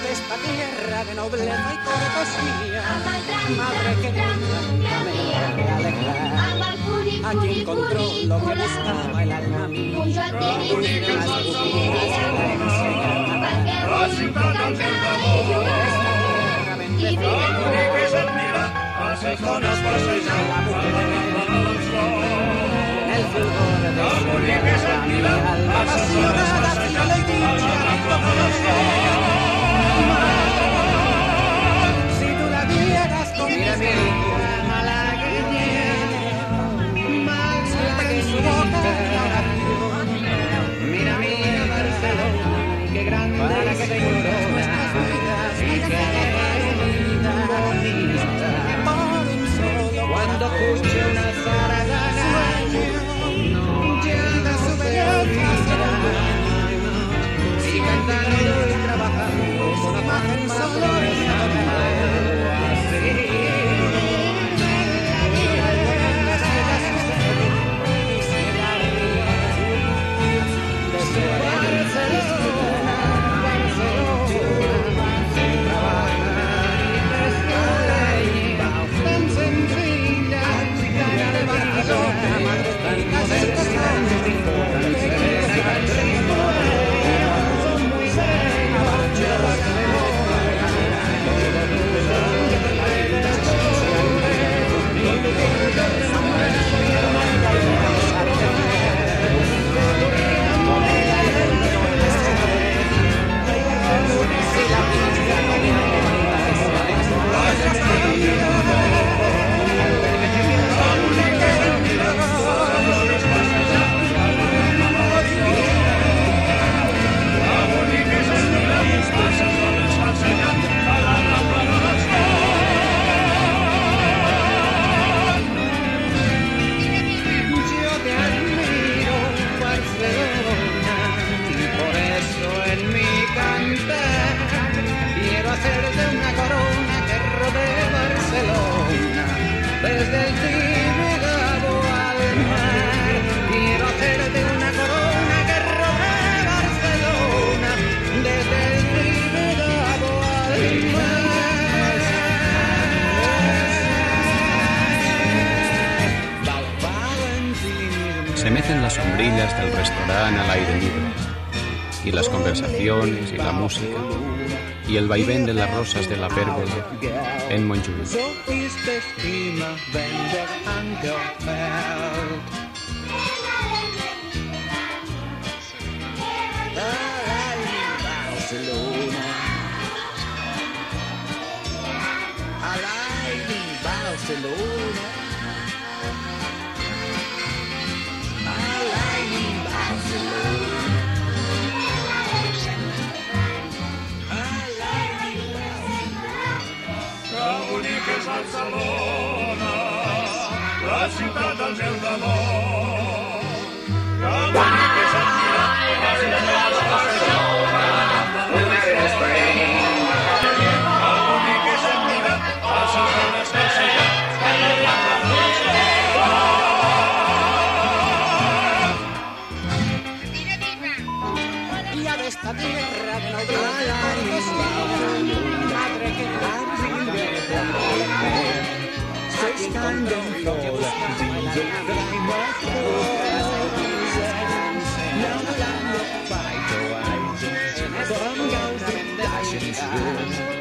de esta tierra de nobleza y cortesía. Madre querida, me de alegrar. Aquí encontró lo que buscaba el alma mía. Las el fulgor de su alma apasionada, fiel y dicha, sombrillas del restaurante al aire libre, y las conversaciones y la música, y el vaivén de las rosas de la pérgola en Montjuic. città del Barcellona, la città del mel d'amor. this.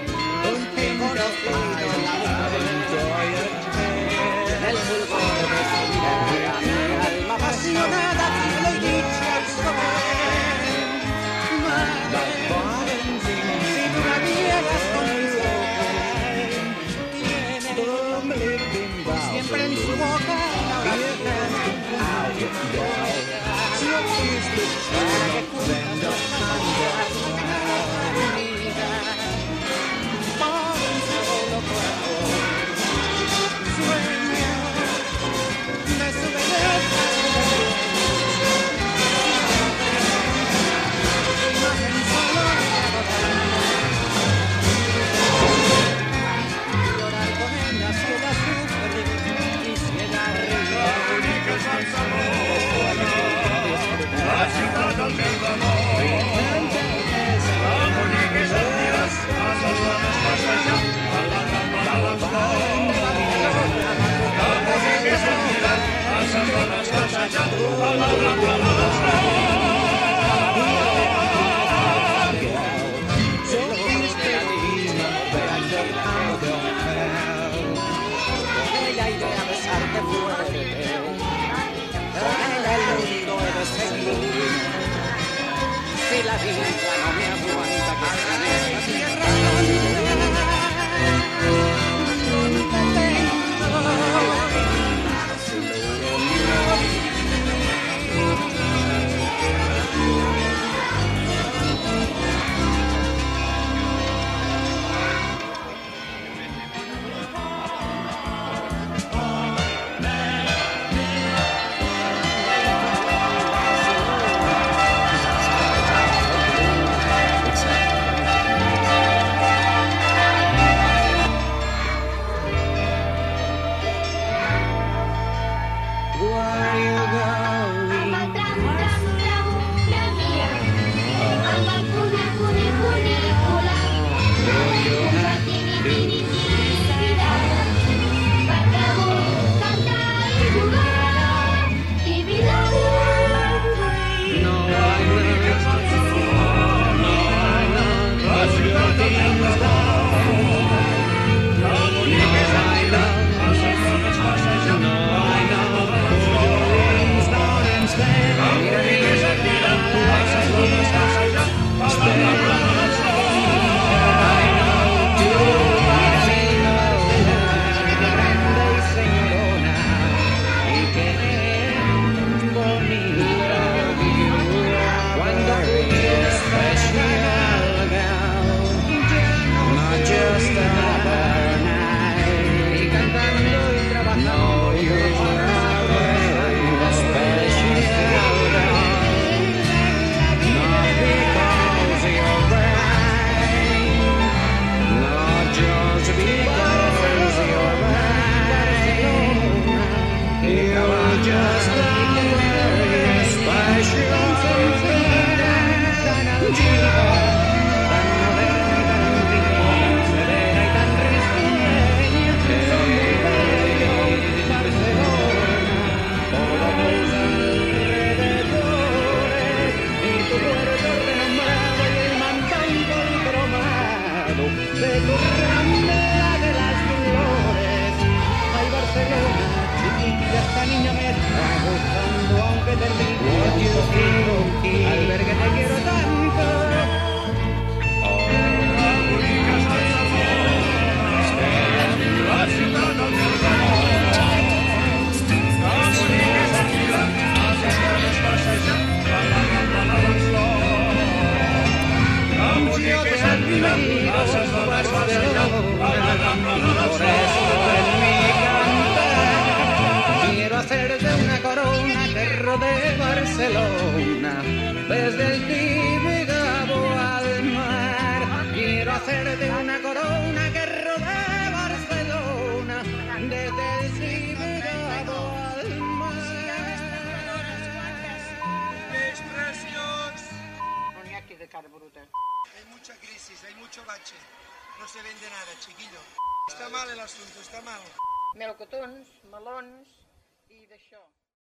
Si la vida no me aguanta, que en esta tierra Pero por eso en mi cantar quiero hacer de una corona que rodee Barcelona desde el Tibe al mar. Quiero hacer de una corona que rodee Barcelona desde el al mar. Es precioso. Hay mucha crisis, hay mucho bache. No se vende nada, chiquillo. Està mal l'assumpte, està mal. Melocotons, melons i d'això.